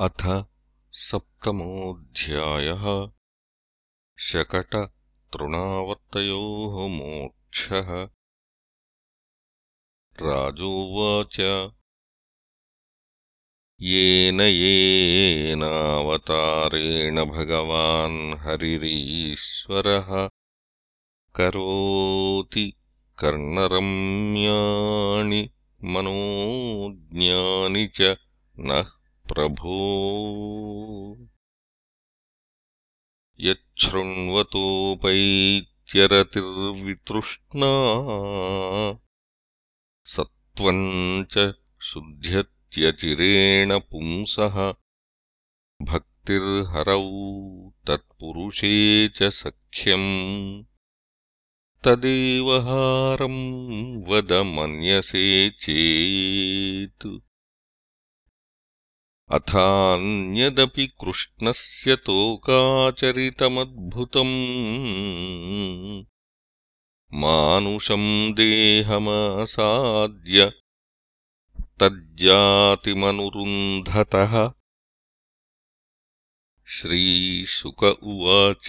अथ सप्तमोऽध्यायः। शकटतृणावर्तयोः मोक्षः राजोवाच। येन येनावतारेण भगवान् हरिरीश्वरः करोति कर्णरम्याणि मनोज्ञानि च नः प्रभो। यच्छृण्वतोपैत्यरतिर्वितृष्णा सत्त्वम् च शुध्यत्यचिरेण पुंसः। भक्तिर्हरौ तत्पुरुषे च सख्यम्। तदेवहारम् वद मन्यसे चेत् अथान्यदपि कृष्णस्य तोकाचरितमद्भुतम्। मानुषम् देहमासाद्य तज्जातिमनुरुन्धतः। श्रीशुक उवाच।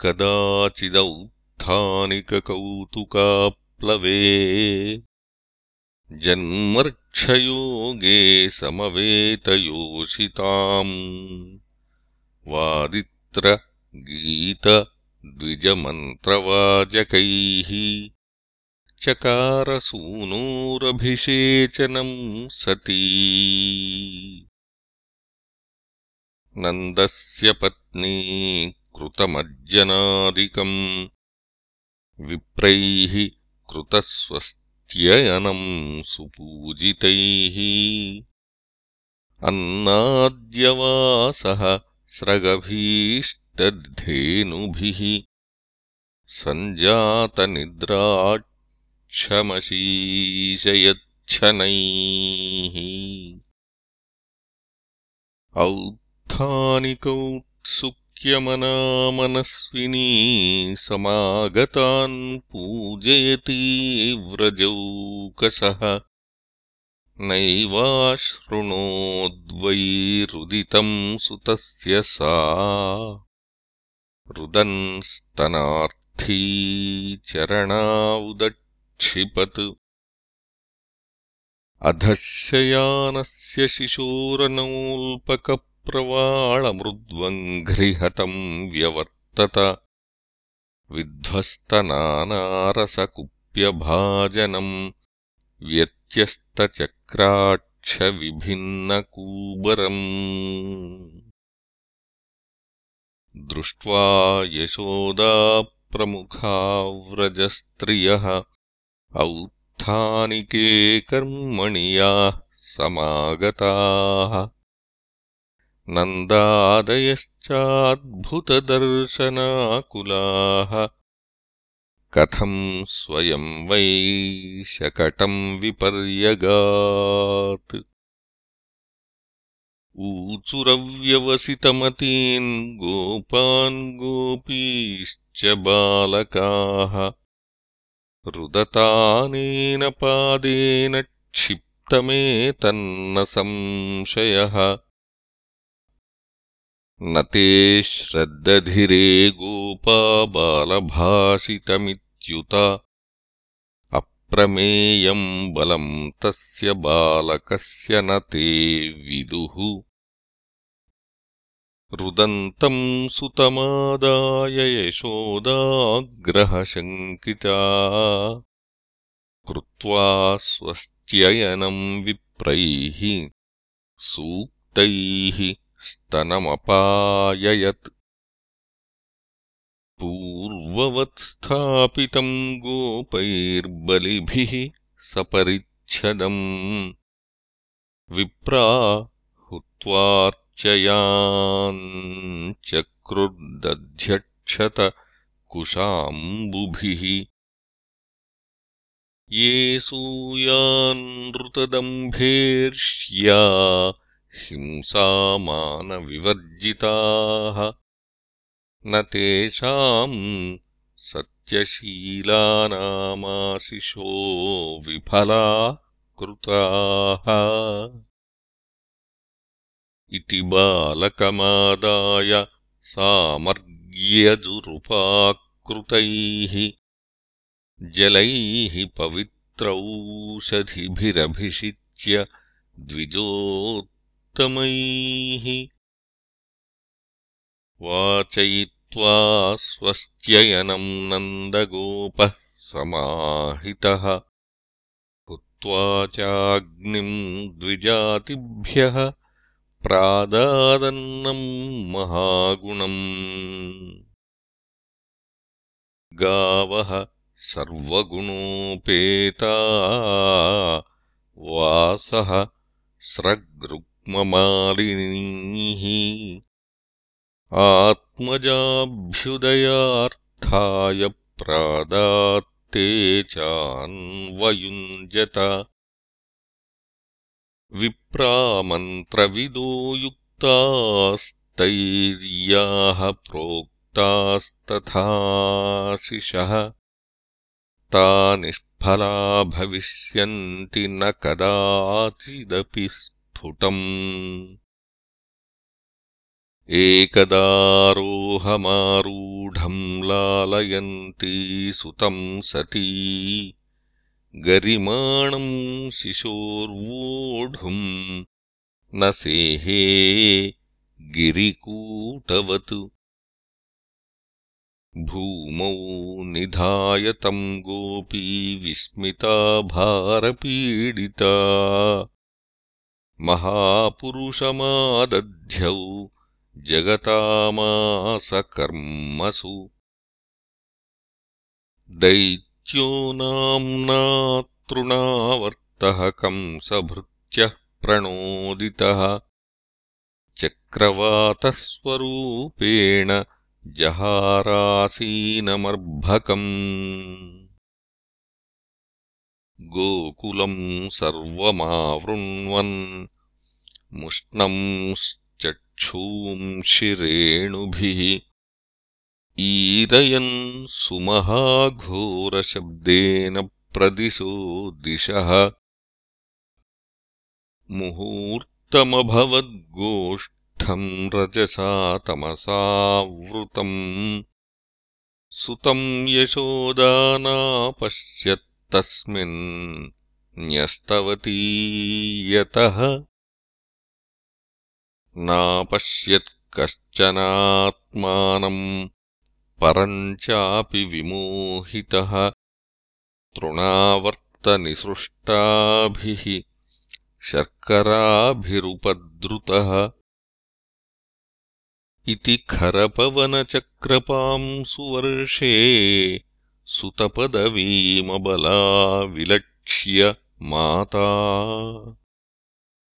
कदाचिदौत्थानिककौतुकाप्लवे जन्मर्क्षयोगे समवेतयोषिताम्। वादित्रगीतद्विजमन्त्रवाजकैः चकारसूनोरभिषेचनम् सती। नन्दस्य पत्नी कृतमज्जनादिकम्। विप्रैः कृतस्वस्त त्ययनम् सुपूजितैः। अन्नाद्यवासः स्रगभीष्टद्धेनुभिः सञ्जातनिद्राक्षमशीशयच्छनैः। औत्थानिकौत्सु क्यमनामनस्विनी समागतान् पूजयति व्रजौकसः। नैवाशृणोद्वैरुदितम् सुतस्य सा। रुदन्स्तनार्थी चरणावुदक्षिपत्। अधशयानस्य शिशोरनोल्पक प्रवाळमृद्वङ्घ्रिहतम् व्यवर्तत। विध्वस्तनानारसकुप्यभाजनम् व्यत्यस्तचक्राक्षविभिन्नकूबरम् दृष्ट्वा यशोदाप्रमुखाव्रजस्त्रियः औत्थानिके कर्मणि याः समागताः नन्दादयश्चाद्भुतदर्शनाकुलाः। कथम् स्वयम् वै शकटम् विपर्यगात्। ऊचुरव्यवसितमतीन् गोपान् गोपीश्च बालकाः। रुदतानेन पादेन क्षिप्तमेतन्न संशयः न ते श्रद्दधिरे गोपा बालभाषितमित्युत अप्रमेयम् बलम् तस्य बालकस्य न ते विदुः। रुदन्तम् सुतमादाय यशोदाग्रहशङ्किता। कृत्वा स्वस्त्ययनम् विप्रैः सूक्तैः स्तनमपाययत्। पूर्ववत्स्थापितम् गोपैर्बलिभिः सपरिच्छदम्। विप्रा हुत्वार्चयाञ्चक्रुर्दध्यक्षतकुशाम्बुभिः ये सूयान्नृतदम्भेर्ष्या हिंसामानविवर्जिताः। न तेषाम् सत्यशीलानामाशिषो विफला कृताः। इति बालकमादाय सामर्ग्यजुरुपाकृतैः। जलैः पवित्रौषधिभिरभिषिच्य द्विजोत्तमैः वाचयित्वा स्वस्त्ययनम् नन्दगोपः समाहितः। हुत्वा चाग्निम् द्विजातिभ्यः प्रादादन्नम् महागुणम्। गावः सर्वगुणोपेता। वासः स्रग्रुक्ममालिनीः आत्मजाभ्युदयार्थाय प्रादात्ते चान्वयुञ्जत। विप्रामन्त्रविदो युक्तास्तैर्याः प्रोक्तास्तथाशिषः। ता निष्फला भविष्यन्ति न कदाचिदपि स्फुटम्। एकदारोहमारूढम् लालयन्ती सुतम् सती। गरिमाणम् शिशोर्वोढुम् न सेहे गिरिकूटवत्। भूमौ निधाय तम् गोपी विस्मिता भारपीडिता महापुरुषमादध्यौ जगतामासकर्मसु। दैत्यो नाम्ना तृणावर्तः कंसभृत्यः प्रणोदितः। चक्रवातस्वरूपेण जहारासीनमर्भकम् गोकुलम् सर्वमावृण्वन् मुष्णंश्चक्षूंषिरेणुभिः ईरयन् सुमहाघोरशब्देन प्रदिशो दिशः। मुहूर्तमभवद्गोष्ठम् रजसा तमसावृतम्। सुतम् यशोदानापश्यत्तस्मिन् न्यस्तवती यतः नापश्यत् कश्चनात्मानम् परम् चापि विमोहितः तृणावर्तनिसृष्टाभिः शर्कराभिरुपद्रुतः इति खरपवनचक्रपांसुवर्षे सुतपदवीमबला विलक्ष्य माता।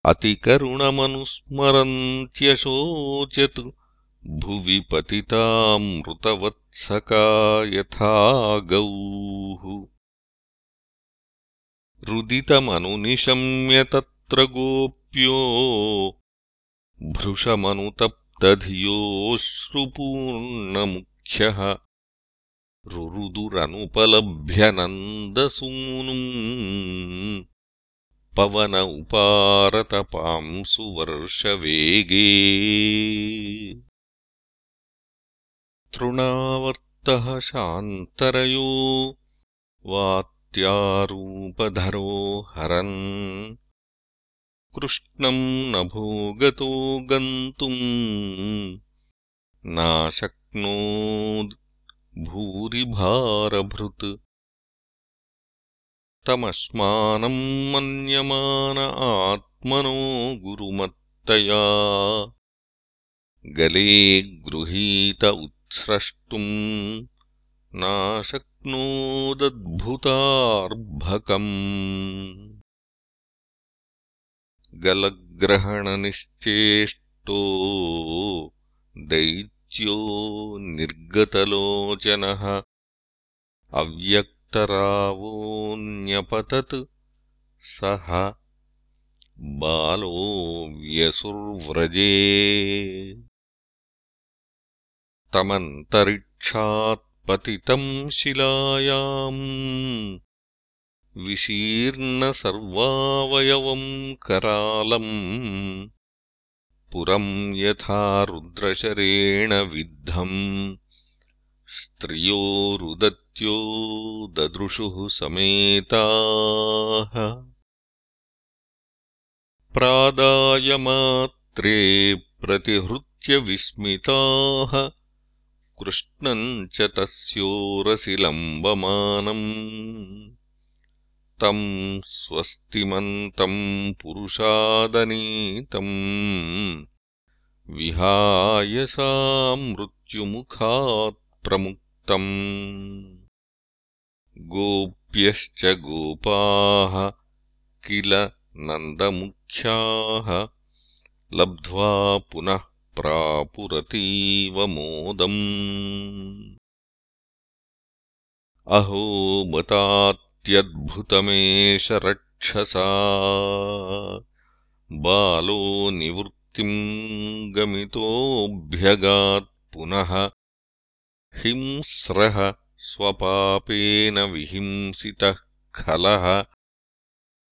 अतिकरुणमनुस्मरन्त्यशोचत् भुवि पतितामृतवत्सका यथा गौः रुदितमनुनिशम्य तत्र गोप्यो भृशमनुतप्तधियोऽश्रुपूर्णमुख्यः रुरुदुरनुपलभ्य पवन उपारतपांसुवर्षवेगे तृणावर्तः शान्तरयो वात्यारूपधरो हरन्। कृष्णम् नभोगतो गन्तुम् नाशक्नोद् भूरिभारभृत्। तमश्मानम् मन्यमान आत्मनो गुरुमत्तया। गले गृहीत उत्स्रष्टुम् नाशक्नोदद्भुतार्भकम्। गलग्रहणनिश्चेष्टो दैत्यो निर्गतलोचनः। अव्यक् रावोऽन्यपतत् सः बालो व्यसुर्व्रजे। तमन्तरिक्षात्पतितम् शिलायाम्। विशीर्णसर्वावयवम् करालम् पुरम् यथा रुद्रशरेण विद्धम् स्त्रियो रुदत्यो ददृशुः समेताः। प्रादायमात्रे प्रतिहृत्य विस्मिताः। कृष्णम् च तस्योरसि लम्बमानम् तम् स्वस्तिमन्तम् पुरुषादनीतम् विहाय सा मृत्युमुखात् प्रमुक्तम् गोप्यश्च गोपाः किल नन्दमुख्याः लब्ध्वा पुनः प्रापुरतीव मोदम्। अहो मतात्यद्भुतमेष रक्षसा। बालो निवृत्तिम् गमितोऽभ्यगात् पुनः हिंस्रः स्वपापेन विहिंसितः खलः।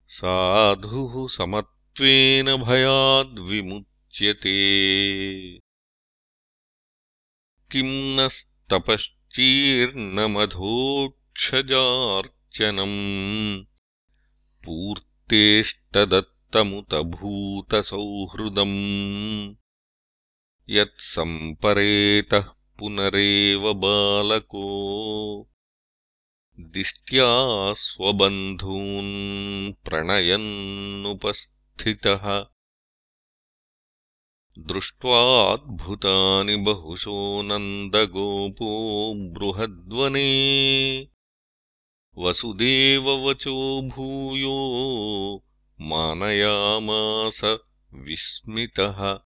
साधुः समत्वेन भयाद्विमुच्यते किम् न स्तपश्चीर्णमधोक्षजार्चनम् पूर्तेष्टदत्तमुतभूतसौहृदम्। यत्सम्परेतः पुनरेव बालको। दिष्ट्या स्वबन्धून् प्रणयन्नुपस्थितः। दृष्ट्वाद्भुतानि बहुशो नन्दगोपो बृहद्वने वसुदेववचो भूयो मानयामास विस्मितः।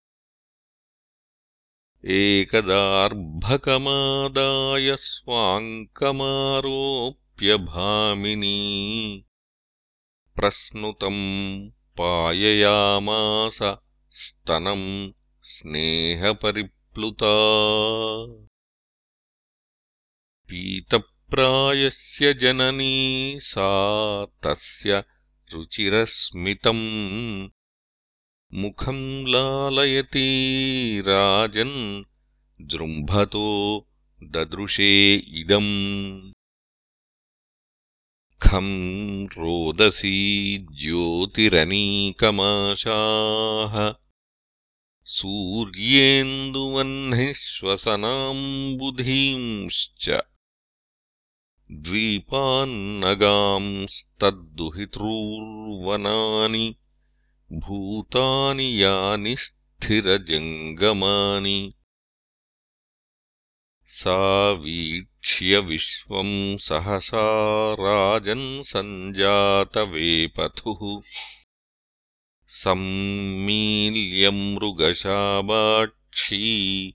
एकदार्भकमादाय स्वाङ्कमारोप्यभामिनी प्रस्नुतम् पाययामास स्तनम् स्नेहपरिप्लुता पीतप्रायस्य जननी सा तस्य रुचिरस्मितम्। मुखम् लालयती राजन् जृम्भतो ददृशे इदम्। खम् रोदसी ज्योतिरनीकमाशाः सूर्येन्दुवह्निश्वसनाम्बुधींश्च द्वीपान्नगांस्तद्दुहितॄर्वनानि भूतानि यानि स्थिरजङ्गमानि। सा वीक्ष्य विश्वम् सहसा राजन् सञ्जातवेपथुः। सम्मील्यमृगशाबाक्षी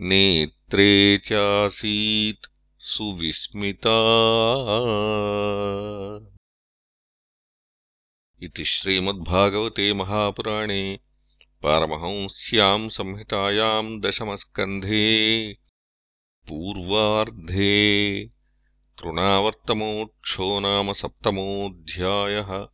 नेत्रे चासीत् सुविस्मिता। इति श्रीमद्भागवते महापुराणे पारमहंस्याम् संहितायाम् दशमस्कन्धे पूर्वार्धे तृणावर्तमोक्षो नाम सप्तमोऽध्यायः